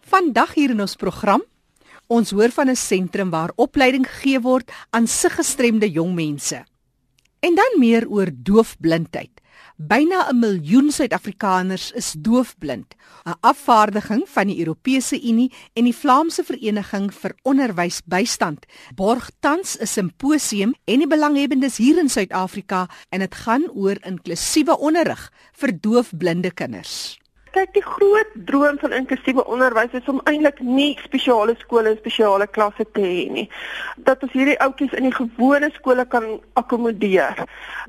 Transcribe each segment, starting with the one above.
Vandag hier in ons program, ons hoor van 'n sentrum waar opleiding gegee word aan siggestremde jong mense. En dan meer oor doofblindheid. Byna 'n miljoen Suid-Afrikaners is doofblind. 'n Afvaardiging van die Europese Unie en die Vlaamse Vereniging vir Onderwysbystand borg tans 'n simposium en die belanghebbendes hier in Suid-Afrika en dit gaan oor inklusiewe onderrig vir doofblinde kinders. Kyk, die groot droom van inklusiewe onderwys is om eintlik nie spesiale skole en spesiale klasse te hê nie. Dat ons hierdie ouetjies in die gewone skole kan akkommodeer.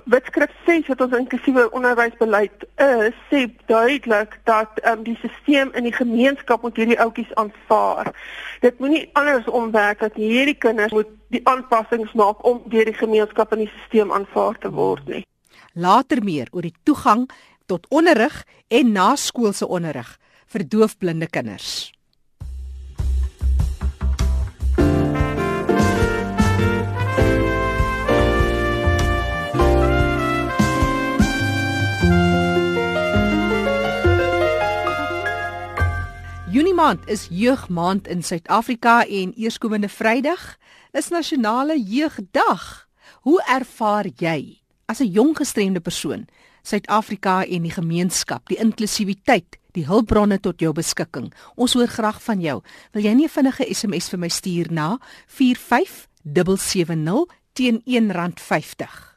Wetskrif 6 wat ons inklusiewe onderwysbeleid is, sê duidelik dat um, die stelsel in die gemeenskap moet hierdie ouetjies aanvaar. Dit moenie anders omwerk dat hierdie kinders moet die aanpassings maak om deur die gemeenskap in die stelsel aanvaar te word nie. Later meer oor die toegang tot onderrig en naskoolse onderrig vir doofblinde kinders. Junie maand is jeugmaand in Suid-Afrika en eerskomende Vrydag is nasionale jeugdag. Hoe ervaar jy as 'n jong gestremde persoon Suid-Afrika en die gemeenskap, die inklusiwiteit, die hulpbronne tot jou beskikking. Ons hoor graag van jou. Wil jy nie 'n vinnige SMS vir my stuur na 45770 teen R1.50?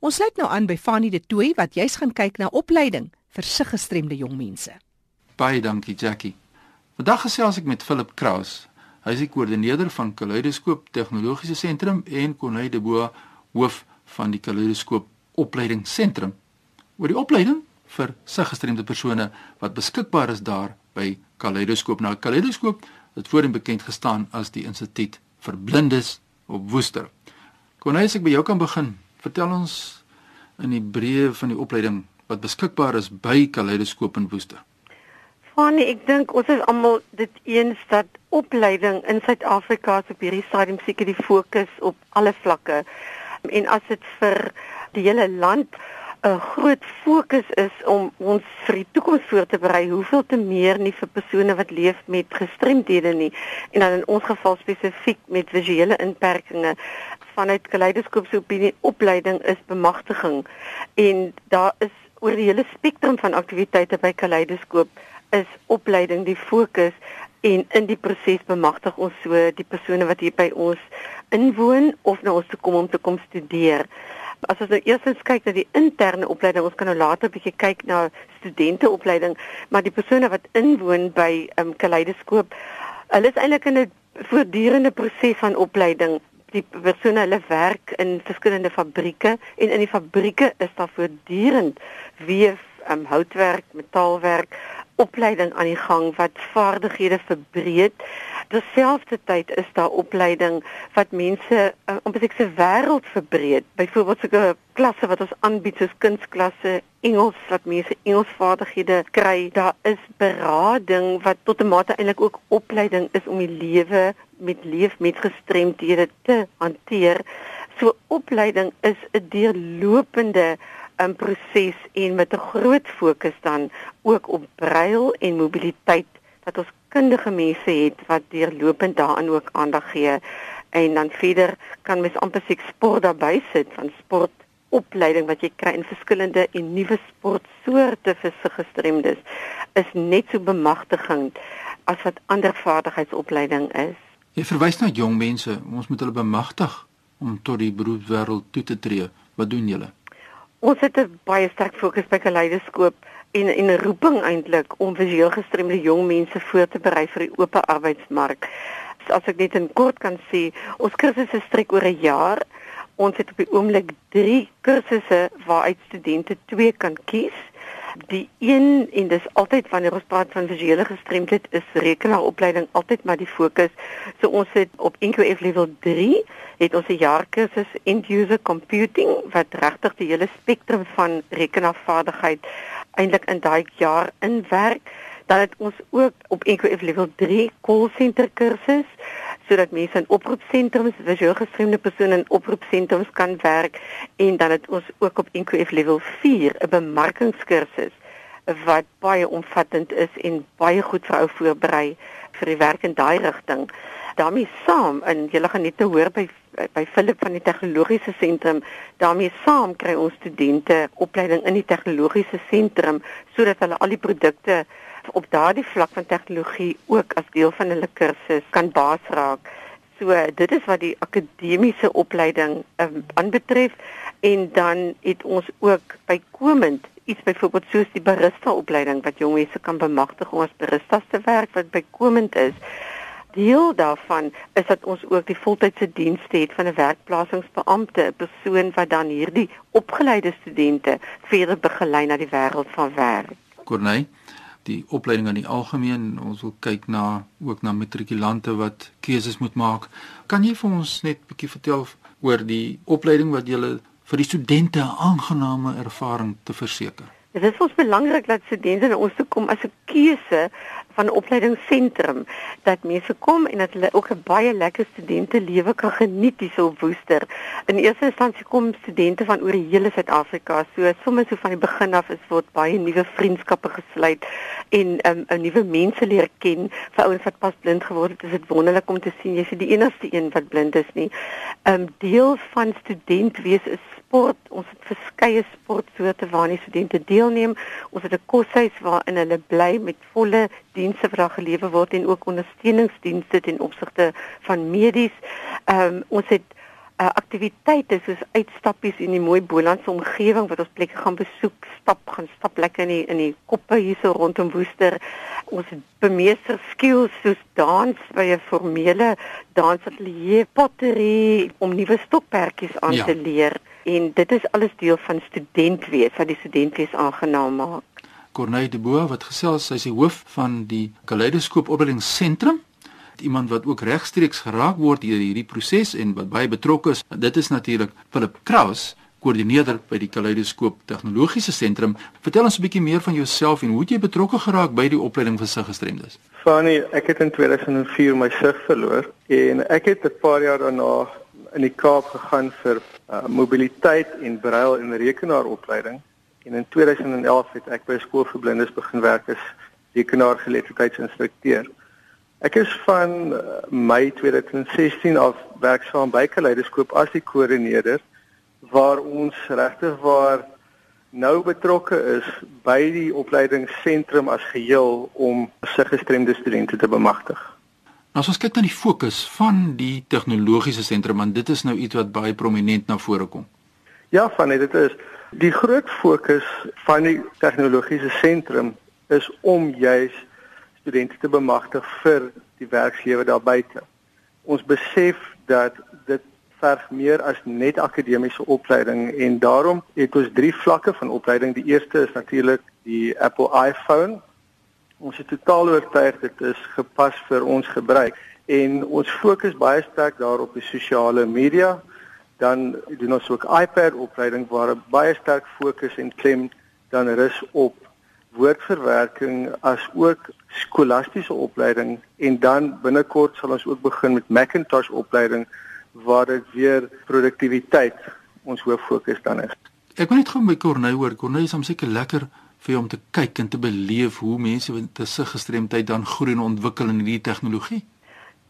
Ons sluit nou aan by Fanny de Tooi wat jy's gaan kyk na opleiding vir siggestremde jong mense. Baie dankie Jackie. Vandag gesels ek met Philip Kraus. Hy is die koördineerder van Kaleidoskoop Tegnologiese Sentrum en Konay de Boa hoof van die Kaleidoskoop Opleidingsentrum oor die opleiding vir siggestremde persone wat beskikbaar is daar by Kaleidoskoop. Nou Kaleidoskoop het voorheen bekend gestaan as die Instituut vir Blindes op Woester. As ek by jou kan begin, vertel ons in die breë van die opleiding wat beskikbaar is by Kaleidoskoop in Woester. Fanny, ek dink ons is almal dit eens dat opleiding in Suid-Afrika op hierdie stadium seker die fokus op alle vlakke. En as dit vir die hele land 'n groot fokus is om ons vir die toekoms voor te berei, hoeveel te meer nie vir persone wat leef met gestremdhede nie en dan in ons geval spesifiek met visuele inperkings vanuit Kaleidoskoop se opinie opleiding is bemagtiging. En daar is oor die hele spektrum van aktiwiteite by Kaleidoskoop is opleiding die fokus en in die proses bemagtig ons so die persone wat hier by ons inwoon of na ons toe kom om te kom studeer as ons nou eers kyk na die interne opleiding, ons kan nou later 'n bietjie kyk na studenteopleiding, maar die persone wat inwoon by um, Kaleidoskoop, hulle is eintlik in 'n voortdurende proses van opleiding. Die persone hulle werk in verskillende fabrieke en in die fabrieke is daar voortdurend weef, um, houtwerk, metaalwerk, opleiding aan die gang wat vaardighede verbreek terselfdertyd is daar opleiding wat mense uh, om besit se wêreld verbreek. Byvoorbeeld sulke klasse wat ons aanbied soos kunsklasse, Engels wat mense Engelsvaardighede kry. Daar is berading wat tot 'n mate eintlik ook opleiding is om die lewe met leef met gestremdhede te hanteer. So opleiding is 'n deurlopende 'n um, proses en met 'n groot fokus dan ook op brail en mobiliteit dat ons kundige mense het wat deurlopend daarin ook aandag gee en dan verder kan mens amper sê sport daarbey sit van sportopleiding wat jy kry in verskillende en nuwe sportsoorte vir se gestremdes is net so bemagtigend as wat ander vaardigheidsopleiding is. Jy verwys na jong mense, ons moet hulle bemagtig om tot die beroepswêreld toe te tree. Wat doen julle? Ons het 'n baie sterk fokus by Kaleidoskoop en en 'n roeping eintlik om visueel gestremde jong mense voor te berei vir die oop arbeidsmark. As ek net in kort kan sê, ons kursusse strek oor 'n jaar. Ons het op die oomblik 3 kursusse waaruit studente 2 kan kies. Die een en dis altyd wanneer ons praat van visuele gestremdheid is rekenaaropleiding altyd maar die fokus. So ons het op NQF level 3 het ons 'n jaarkursus end user computing wat regtig die hele spektrum van rekenaarvaardigheid eintlik in daai jaar inwerk. Dan het ons ook op NQF level 3 call center kursus sodat mense in oproepsentrums, visueel gestremde persone in oproepsentrums kan werk en dan het ons ook op NQF level 4 'n bemarkingskursus wat baie omvattend is en baie goed vir ou voorberei vir die werk in daai rigting. Daarmee saam en jy gaan net nou hoor by by Philip van die tegnologiese sentrum daarmee saam kry ons studente opleiding in die tegnologiese sentrum sodat hulle al die produkte op daardie vlak van tegnologie ook as deel van hulle kursus kan baas raak. So dit is wat die akademiese opleiding um, aanbetref en dan het ons ook bykomend iets byvoorbeeld soos die barista opleiding wat jong mense kan bemagtig om as baristas te werk wat bykomend is. Deel daarvan is dat ons ook die voltydse dienste het van 'n werkplasingsbeampte, 'n persoon wat dan hierdie opgeleide studente verder begelei na die wêreld van werk. Corneille die opleiding aan die algemeen ons wil kyk na ook na matrikulante wat keuses moet maak kan jy vir ons net 'n bietjie vertel oor die opleiding wat jy vir die studente 'n aangename ervaring te verseker Dit is ons belangrik dat studente na ons toe kom as 'n keuse van opleidingsentrum dat mense kom en dat hulle ook 'n baie lekker studente lewe kan geniet hier op Woester. In eerste instansie kom studente van oor die hele Suid-Afrika. So sommer so van die begin af is word baie nuwe vriendskappe gesluit en um, 'n nuwe mense leer ken. Vir ouens wat pas blind geword het, is dit wonderlik om te sien jy's die enigste een wat blind is nie. 'n um, Deel van student wees is sport. Ons het verskeie sportsoorte waarin studente deelneem. Ons het 'n koshuis waarin hulle bly met volle dienste wat daar gelewer word en ook ondersteuningsdienste ten opsigte van medies. Ehm um, ons het uh, aktiwiteite soos uitstappies in die mooi Bolandse omgewing wat ons plekke gaan besoek, stap gaan stap lekker in die in die koppe hierso rondom Woester. Ons het bemeester skills soos dans by 'n formele dansatelier, pottery om nuwe stokperdjies aan ja. te leer en dit is alles deel van student wees wat die student wees aangenaam maak. Corneille de Boer wat gesels sy is die hoof van die Kaleidoskoop opleidingsentrum iemand wat ook regstreeks geraak word deur hierdie proses en wat baie betrokke is. Dit is natuurlik Philip Kraus, koördineerder by die Kaleidoskoop Tegnologiese Sentrum. Vertel ons 'n bietjie meer van jouself en hoe jy betrokke geraak by die opleiding vir siggestremdes. Fanny, ek het in 2004 my sig verloor en ek het 'n paar jaar daarna in die Kaap gegaan vir uh, mobiliteit en brail en rekenaaropleiding en in 2011 het ek by skool vir blindes begin werk as rekenaargeletterdheidsinstrukteur. Ek is van uh, Mei 2016 af werksaam by Kaleidoskoop as die koördineerder waar ons regtig waar nou betrokke is by die opleidingsentrum as geheel om se gestremde studente te bemagtig. Nou as ons kyk na die fokus van die tegnologiese sentrum, want dit is nou iets wat baie prominent na vore kom. Ja, van dit is die groot fokus van die tegnologiese sentrum is om juis studente te bemagtig vir die werkslewe daar buite. Ons besef dat dit verg meer as net akademiese opleiding en daarom het ons drie vlakke van opleiding. Die eerste is natuurlik die Apple iPhone Ons is totaal oortuig dit is gepas vir ons gebruik en ons fokus baie sterk daarop die sosiale media. Dan doen ons ook iPad opleiding waar baie sterk fokus en klem dan rus op woordverwerking as ook skolastiese opleiding en dan binnekort sal ons ook begin met Macintosh opleiding waar dit weer produktiwiteit ons hoof fokus dan is. Ek wil net gou by Corneille hoor. Corneille is hom seker lekker vir jou om te kyk en te beleef hoe mense met 'n siggestremdheid dan groei en ontwikkel in hierdie tegnologie?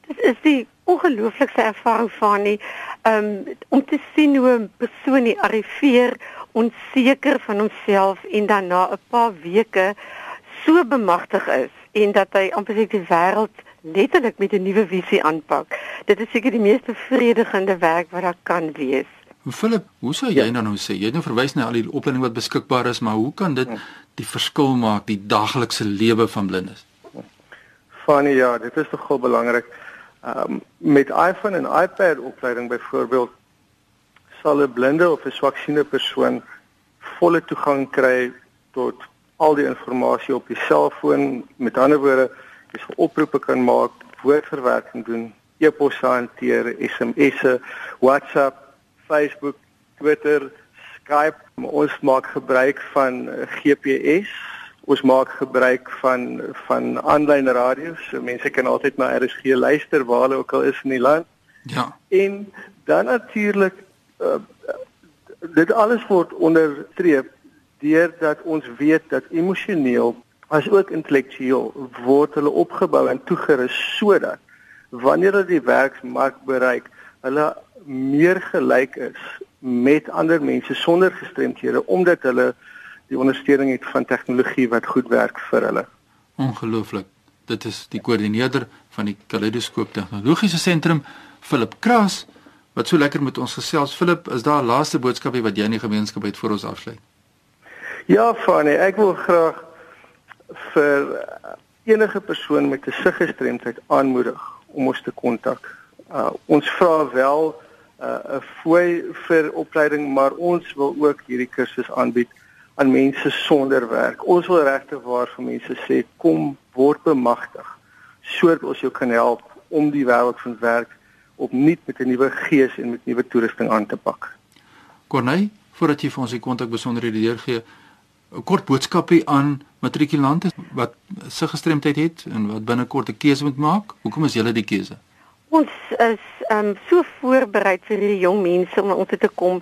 Dit is die ongelooflikste ervaring van nie um, om te sien hoe 'n persoon hier arriveer onseker van homself en dan na 'n paar weke so bemagtig is en dat hy amper seker die wêreld letterlik met 'n nuwe visie aanpak. Dit is seker die mees bevredigende werk wat daar kan wees. Philip, hoe sou jy ja. nou sê? Jy het nou verwys na al die opleiding wat beskikbaar is, maar hoe kan dit ja. Die verskil maak die daaglikse lewe van blindes? Funny ja, dit is tog belangrik. Ehm um, met iPhone en iPad opleiding byvoorbeeld sal 'n blinde of 'n swaksiende persoon volle toegang kry tot al die inligting op die selfoon. Met ander woorde, jy sal oproepe kan maak, woordverwerking doen, e-posse hanteer, SMS'e, WhatsApp Facebook, Twitter, Skype. Ons maak gebruik van eh, GPS. Ons maak gebruik van van aanlyn radio. So mense kan altyd na RSG luister waar hulle ook al is in die land. Ja. En dan natuurlik uh, dit alles word onderstreep deurdat ons weet dat emosioneel as ook intellektueel word hulle opgebou en toegerus sodat wanneer hulle die werksmark bereik, hulle meer gelyk is met ander mense sonder gestremthede omdat hulle die ondersteuning het van tegnologie wat goed werk vir hulle. Ongelooflik. Dit is die koördineerder van die Kaleidoskoop Tegnologiese Sentrum, Philip Kraas, wat so lekker met ons gesels. Philip, is daar 'n laaste boodskapie wat jy aan die gemeenskap het voor ons afsluit? Ja, Fanny, ek wil graag vir enige persoon met 'n siggestremdheid aanmoedig om ons te kontak. Uh, ons vra wel 'n uh, fooi vir opleiding, maar ons wil ook hierdie kursus aanbied aan mense sonder werk. Ons wil regtig waar vir mense sê kom word bemagtig sodat ons jou kan help om die wêreld van werk opnuut met 'n nuwe gees en met nuwe toerusting aan te pak. Corneille, voordat jy vir ons die kontak besonderhede deurgee, 'n kort boodskapie aan matrikulante wat se gestremdheid het en wat binnekort 'n keuse moet maak. Hoekom is julle die keuse? Ons is ehm um, so voorberei vir hierdie jong mense om ons te kom.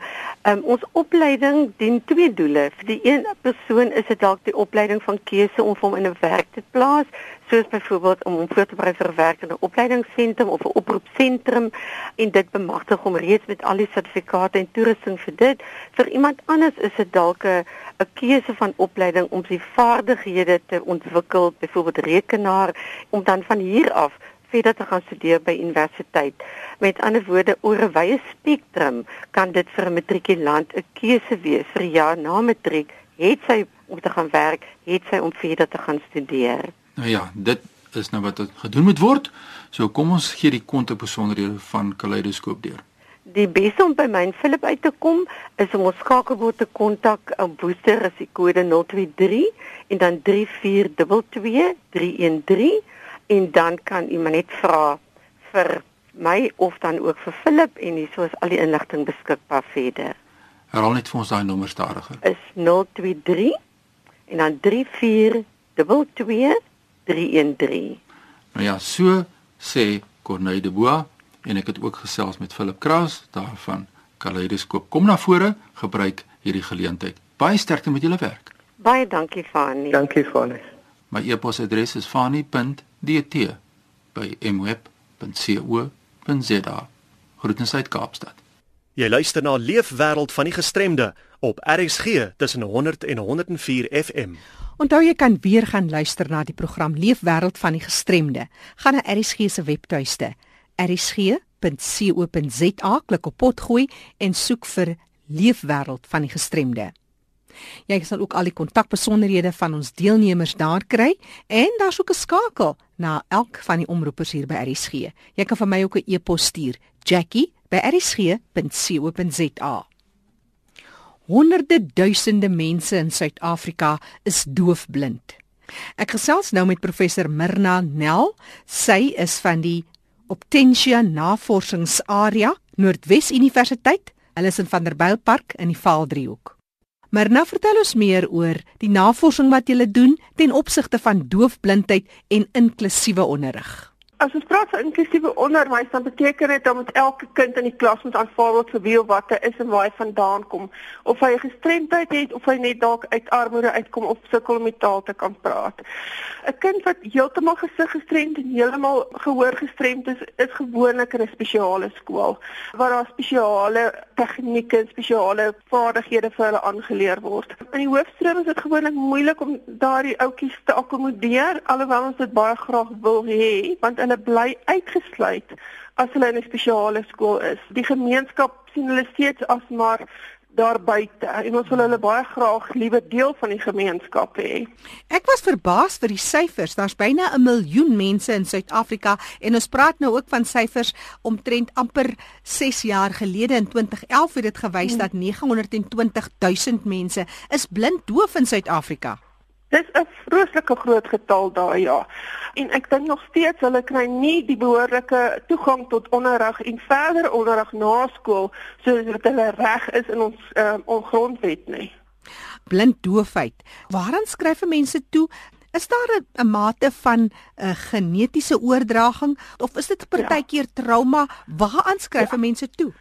Ehm um, ons opleiding dien twee doele. Vir die een persoon is dit dalk die opleiding van keuse om hom in 'n werk te plaas, soos byvoorbeeld om hom voor te berei vir werk in 'n opleidingsentrum of 'n oproepsentrum en dit bemagtig om reeds met al die sertifikate en toerusting vir dit. Vir iemand anders is dit dalk 'n 'n keuse van opleiding om sy vaardighede te ontwikkel, byvoorbeeld rekenaar, om dan van hier af verder te gaan studeer by universiteit. Met ander woorde, oor 'n wye spektrum kan dit vir 'n matrikulant 'n keuse wees vir jaar na matriek, het sy om te gaan werk, het sy om verder te gaan studeer. Nou ja, dit is nou wat gedoen moet word. So kom ons gee die kontakbesonderhede van Kaleidoskoop deur. Die beste om by my en Philip uit te kom is om ons skakelbord te kontak op booster is die kode 023 en dan 3422 313 en dan kan iemand net vra vir my of dan ook vir Philip en hier is al die inligting beskikbaar verder. Herhaal net vir ons daai nommer stadiger. Is 023 en dan 3422313. Nou ja, so sê Corneille de Bois en ek het ook gesels met Philip Kraus daarvan Kaleidoskoop. Kom na vore, gebruik hierdie geleentheid. Baie sterkte met julle werk. Baie dankie Fanie. Dankie Fanie. My e-posadres is fani.dt@mweb.co.za. Groetens uit Kaapstad. Jy luister na Leefwêreld van die Gestremde op RXG tussen 100 en 104 FM. Onthou jy kan weer gaan luister na die program Leefwêreld van die Gestremde. Gaan na RXG se webtuiste rsg.co.za, klik op potgooi en soek vir Leefwêreld van die Gestremde. Jy sal ook al die kontakbesonderhede van ons deelnemers daar kry en daar's ook 'n skakel na elk van die omroepers hier by RSG. Jy kan vir my ook 'n e-pos stuur, jackie@rsg.co.za. Honderde duisende mense in Suid-Afrika is doofblind. Ek gesels nou met professor Mirna Nel. Sy is van die Optensia Navorsingsarea Noordwes Universiteit. Hulle is in Vanderbijlpark in die Vaaldriehoek. Maar nou vertel ons meer oor die navorsing wat julle doen ten opsigte van doofblindheid en inklusiewe onderrig. As ons praat van inklusiewe onderwys, dan beteken dit dat elke kind in die klas moet aanvaar word vir wie of wat hy is en waar hy vandaan kom, of hy 'n gestremdheid het of hy net dalk uit armoede uitkom of sukkel om die taal te kan praat. 'n Kind wat heeltemal gesig gestremd en heeltemal gehoor gestremd is, is gewoonlik in 'n spesiale skool waar daar spesiale tegnieke en spesiale vaardighede vir hulle aangeleer word. In die hoofstroom is dit gewoonlik moeilik om daardie ouetjies te akkommodeer alhoewel ons dit baie graag wil hê, want hulle bly uitgesluit as hulle in 'n spesiale skool is. Die gemeenskap sien hulle steeds as maar daar buite en ons wil hulle baie graag liewe deel van die gemeenskap hê. Ek was verbaas vir die syfers. Daar's byna 'n miljoen mense in Suid-Afrika en ons praat nou ook van syfers omtrent amper 6 jaar gelede in 2011 het dit gewys hmm. dat 920 000 mense is blind doof in Suid-Afrika. Dis 'n vreeslike groot getal daai ja. En ek dink nog steeds hulle kry nie die behoorlike toegang tot onderrig en verder onderrig na skool soos wat hulle reg is in ons um, ons grondwet nie. Blind doofheid. Waaraan skryf mense toe? Is daar 'n mate van 'n uh, genetiese oordraging of is dit partykeer trauma? Waaraan skryf ja. mense toe?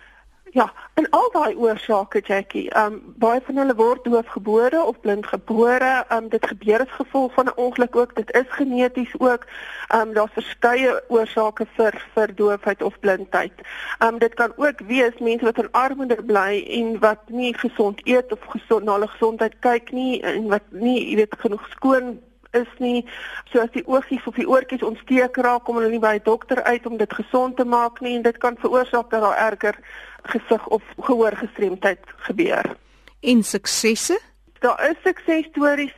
Ja, en al daai oorsake Jackie, ehm um, baie van hulle word doofgebore of blindgebore. Ehm um, dit gebeur as gevolg van 'n ongeluk ook. Dit is geneties ook. Ehm um, daar's verskeie oorsake vir vir doofheid of blindheid. Ehm um, dit kan ook wees mense wat in armoede bly en wat nie gesond eet of gesond na hulle gesondheid kyk nie en wat nie, jy weet, genoeg skoon is nie so as die oogies of die oortjies ontsteek raak kom hulle nie by 'n dokter uit om dit gesond te maak nie en dit kan veroorsaak dat daar erger gesig of gehoorgestremdheid gebeur. En suksesse? Daar is suksesstories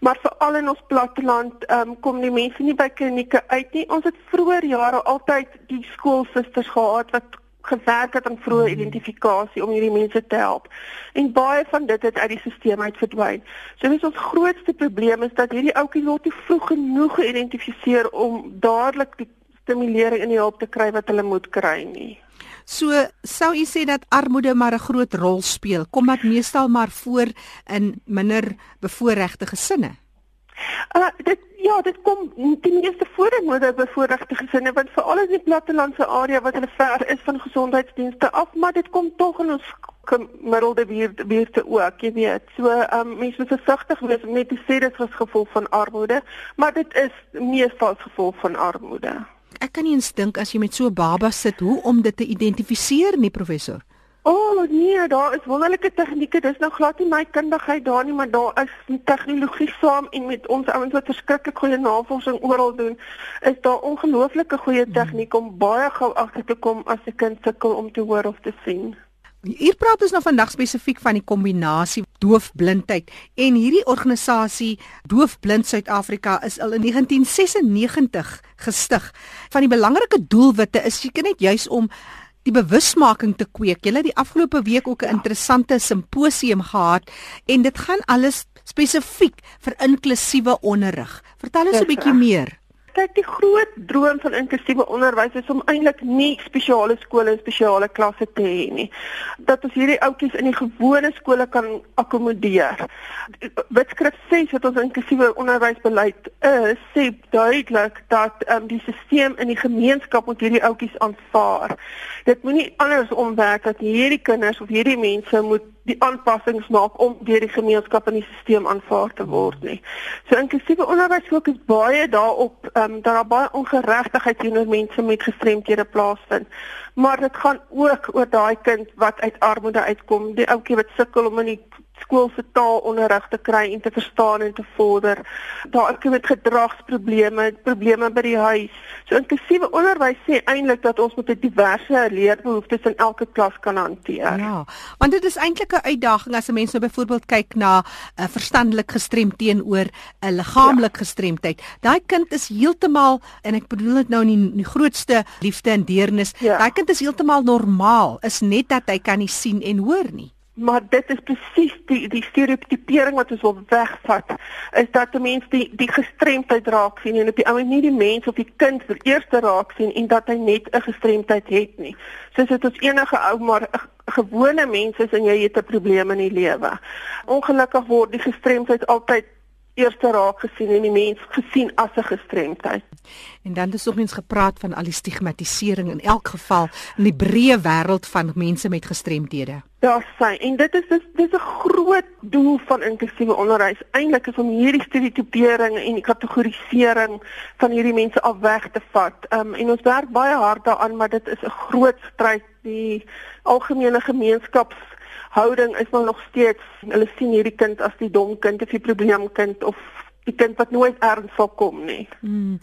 maar veral in ons platteland um, kom die mense nie by klinieke uit nie. Ons het vroeër jare altyd die skoolsusters gehad wat gewerk het aan vroeë mhm. identifikasie om hierdie mense te help. En baie van dit het uit die stelsel uit verdwyn. So dis ons grootste probleem is dat hierdie ouetjies word te vroeg genoeg geïdentifiseer om dadelik die stimulering en die hulp te kry wat hulle moet kry nie. So sou u sê dat armoede maar 'n groot rol speel. Kom dit meestal maar voor in minder bevoorregte gesinne? Uh dit ja, dit kom die meeste voormoede bevoorregte gesinne want veral in die plattelandse area wat hulle ver is van gesondheidsdienste af, maar dit kom tog in ons gemiddelde buurt buurte ook, jy weet. So um mense moet versigtig wees om net te sê dit is gevolg van armoede, maar dit is meestal gevolg van armoede. Ek kan nie eens dink as jy met so 'n baba sit hoe om dit te identifiseer nie, professor. O oh, nee, daar is wonderlike tegnieke. Dis nou glad nie my kundigheid daar nie, maar daar is die tegnologie saam en met ons ouens wat verskriklik goeie navorsing oral doen, is daar ongelooflike goeie tegniek om baie gou agter te kom as 'n kind sukkel om te hoor of te sien. Hier praat ons nou vandag spesifiek van die kombinasie doofblindheid en hierdie organisasie Doofblind Suid-Afrika is al in 1996 gestig. Van die belangrike doelwitte is seker net juis om die bewusmaking te kweek. Julle het die afgelope week ook 'n interessante simposium gehad en dit gaan alles spesifiek vir inklusiewe onderrig. Vertel ons 'n bietjie meer. Kyk, die groot droom van inklusiewe onderwys is om eintlik nie spesiale skole en spesiale klasse te hê nie. Dat ons hierdie ouetjies in die gewone skole kan akkommodeer. Wetskrif 6 wat ons inklusiewe onderwysbeleid is, sê duidelik dat um, die stelsel in die gemeenskap moet hierdie ouetjies aanvaar. Dit moenie andersom werk dat hierdie kinders of hierdie mense moet die aanpassings maak om deur die gemeenskap in die stelsel aanvaar te word nie. So inklusiewe onderwys fokus baie daarop ehm um, dat daar baie ongeregtigheid teenoor mense met gestremthede plaasvind. Maar dit gaan ook oor daai kind wat uit armoede uitkom, die ouetjie wat sukkel om in die skool se taalonderrig te kry en te verstaan en te vorder. Daar is met gedragsprobleme, probleme by die huis. So inklusiewe onderwys sê eintlik dat ons met 'n diverse leerbehoeftes in elke klas kan hanteer. Ja, want dit is eintlik 'n uitdaging as 'n mens nou byvoorbeeld kyk na 'n uh, verstandelik gestremd teenoor 'n liggaamlik ja. gestremdheid. Daai kind is heeltemal en ek bedoel dit nou in die, die grootste liefde en deernis. Ja. Daai kind is heeltemal normaal, is net dat hy kan nie sien en hoor nie. Maar dit is presies die die stereotipering wat ons wil wegvat is dat 'n mens die die gestremdheid raak sien en op die ou nie die mens of die kind vir eerste raak sien en dat hy net 'n gestremdheid het nie. Soos dit ons enige ou maar gewone mense is en jy het 'n probleem in die lewe. Ongelukkig word die gestremdheid altyd eerste raak gesien en die mens gesien as 'n gestremdheid. En dan is ook mens gepraat van al die stigmatisering in elk geval in die breë wêreld van mense met gestremdhede. Daar sê en dit is dis dis 'n groot doel van inklusiewe onderwys eintlik is om hierdie stereotipering en die kategorisering van hierdie mense af weg te vat. Um, en ons werk baie hard daaraan, maar dit is 'n groot stryd die algemene gemeenskaps houding is maar nog steeds hulle sien hierdie kind as die dom kind of die probleemkind of die kind wat nooit erns sal kom nie. Hmm.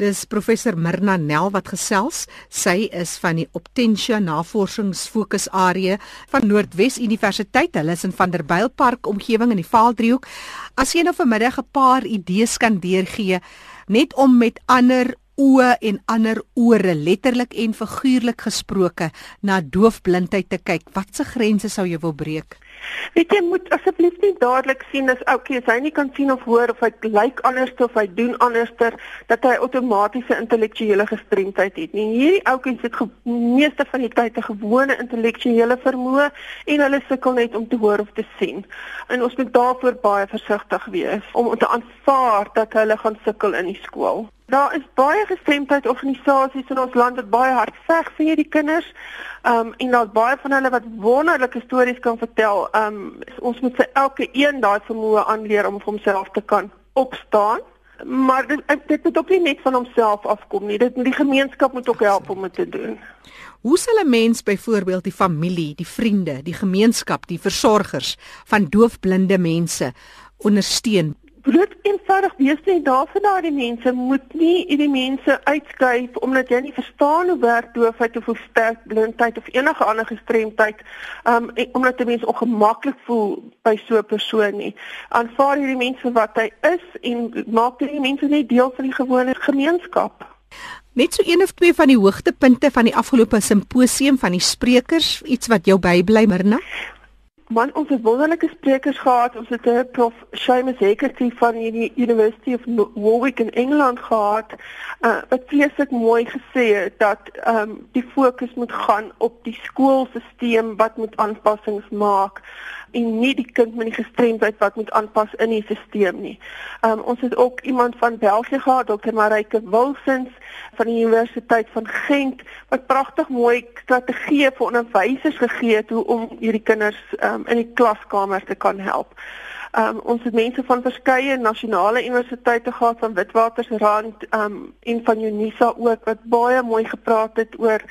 Dis professor Mirna Nel wat gesels. Sy is van die Optensia Navorsingsfokusarea van Noordwes Universiteit. Hulle is in Vanderbijlpark omgewing in die Vaaldriehoek. As jy nou vanmiddag 'n paar idees kan deurgee net om met ander oë en ander ore letterlik en figuurlik gesproke na doofblindheid te kyk. Watse grense sou jy wil breek? Weet jy moet asseblief nie dadelik sien as okay as hy nie kan sien of hoor of hy lyk anders of hy doen anderster dat hy outomatiese intellektuele gestremdheid het nie. Hierdie ouetjies het meeste van die tyd 'n gewone intellektuele vermoë en hulle sukkel net om te hoor of te sien. En ons moet daarvoor baie versigtig wees om te aanvaar dat hulle gaan sukkel in die skool. Daar is baie gestremdheidsorganisasies in ons land wat baie hard veg vir hierdie kinders. Um en daar's baie van hulle wat wonderlike stories kan vertel. Um ons moet sy elke een daai vermoë aanleer om vir homself te kan opstaan. Maar dit dit moet ook nie net van homself afkom nie. Dit die gemeenskap moet ook help om dit te doen. Hoe sal 'n mens byvoorbeeld die familie, die vriende, die gemeenskap, die versorgers van doofblinde mense ondersteun bloot eenvoudig wees net daar vir daardie mense moet nie hierdie mense uitskuif omdat jy nie verstaan hoe werk doofheid of hoe sterk blindheid of enige ander gestremdheid um en, omdat 'n mens ongemaklik voel by so 'n persoon nie aanvaar hierdie mense wat hy is en maak hierdie mense net deel van die gewone gemeenskap Net so een of twee van die hoogtepunte van die afgelope simposium van die sprekers, iets wat jou bybly, Mirna? Man, ons het wonderlike sprekers gehad. Ons het 'n eh, prof Seamus Heckerty van die University of Warwick in Engeland gehad. Uh, wat vreeslik mooi gesê het dat ehm um, die fokus moet gaan op die skoolstelsel wat moet aanpassings maak en nie die kind met die gestremdheid wat moet aanpas in die stelsel nie. Um ons het ook iemand van België gehad, Dr. Marike Wilsens van die Universiteit van Gent wat pragtig mooi strategieë vir onderwysers gegee het hoe om hierdie kinders um in die klaskamer te kan help. Um ons het mense van verskeie nasionale universiteite gehad van Witwatersrand um en van Unisa ook wat baie mooi gepraat het oor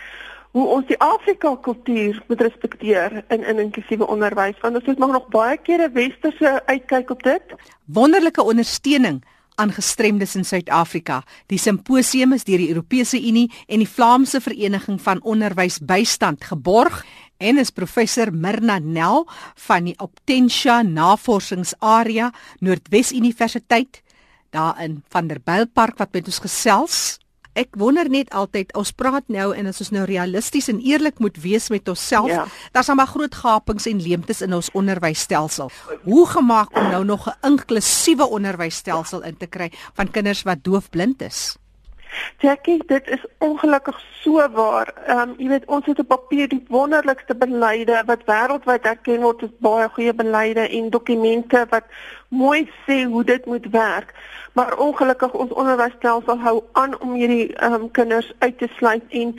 hoe ons die Afrika kultuur moet respekteer in in inklusiewe onderwys want ons moet maar nog baie kere westerse uitkyk op dit. Wonderlike ondersteuning aan gestremdes in Suid-Afrika. Die simposium is deur die Europese Unie en die Vlaamse Vereniging van Onderwysbystand geborg en is professor Mirna Nel van die Optensia Navorsingsarea Noordwes Universiteit daar in Vanderbijlpark wat met ons gesels ek wonder net altyd ons praat nou en as ons nou realisties en eerlik moet wees met onsself ja. daar's dan maar groot gapings en leemtes in ons onderwysstelsel hoe gemaak om nou nog 'n inklusiewe onderwysstelsel in te kry van kinders wat doofblind is Jackie, dit is ongelukkig so waar. Ehm um, jy weet ons het op papier die wonderlikste beleide wat wêreldwyd erken word as baie goeie beleide en dokumente wat mooi sê hoe dit moet werk maar ongelukkig ons onderwysstelsel hou aan om hierdie um, kinders uit te sluit en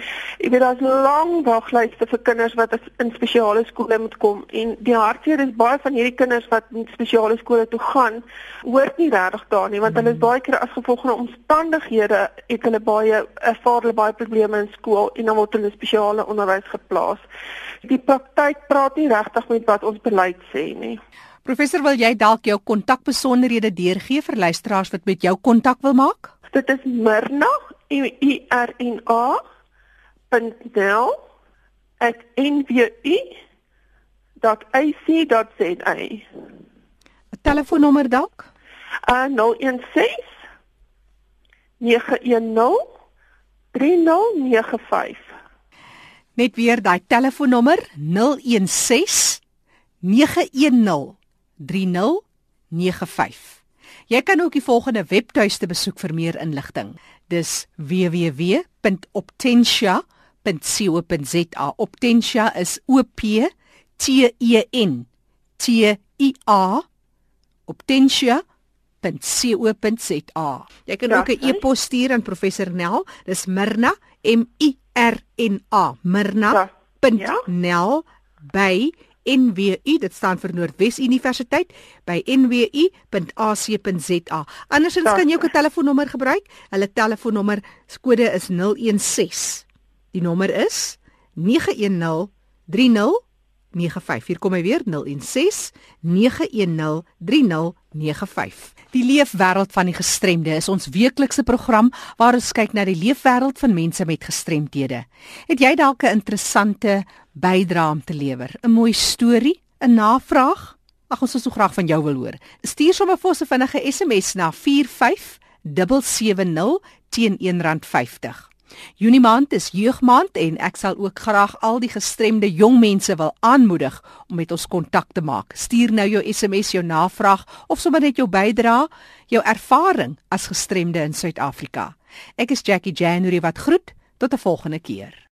jy weet daar's lang waglyste vir kinders wat in spesiale skole moet kom en die hartseer is baie van hierdie kinders wat in spesiale skole toe gaan hoort nie regtig daar nie want hulle is baie keer as gevolg van omstandighede het hulle baie ervaar hulle baie probleme in skool en dan word hulle spesiale onderwys geplaas. Die praktyk praat nie regtig met wat ons beleid sê nie Professor, wil jy dalk jou kontakbesonderhede deurgee vir luisteraars wat met jou kontak wil maak? Dit is Mirna, U R N A. .nl @nwu.ac.za. 'n Telefoonnommer dalk? Uh 016 910 3095. Net weer daai telefoonnommer 016 910 3095. Jy kan ook die volgende webtuiste besoek vir meer inligting. Dis www.optensia.co.za. Optensia is O P T E N T I A. Optensia.co.za. Jy kan ook 'n e-pos stuur aan professor Nel. Dis Mirna M I R N A. Mirna.nel by NWU dit staan vir Noordwes Universiteit by nwu.ac.za. Andersins kan jy ook 'n telefoonnommer gebruik. Hulle telefoonnommer kode is 016. Die nommer is 910 30 95. Hier kom hy weer 016 910 3095. Die leefwêreld van die gestremde is ons weeklikse program waar ons kyk na die leefwêreld van mense met gestremthede. Het jy dalk 'n interessante bydrae om te lewer? 'n Mooi storie, 'n navraag? Ag ons sou so graag van jou wil hoor. Stuur sommer vir ons 'n vinnige SMS na 45770 teen R1.50. Junie maand is jeugmaand en ek sal ook graag al die gestremde jong mense wil aanmoedig om met ons kontak te maak. Stuur nou jou SMS jou navraag of sommer net jou bydrae, jou ervaring as gestremde in Suid-Afrika. Ek is Jackie January wat groet tot 'n volgende keer.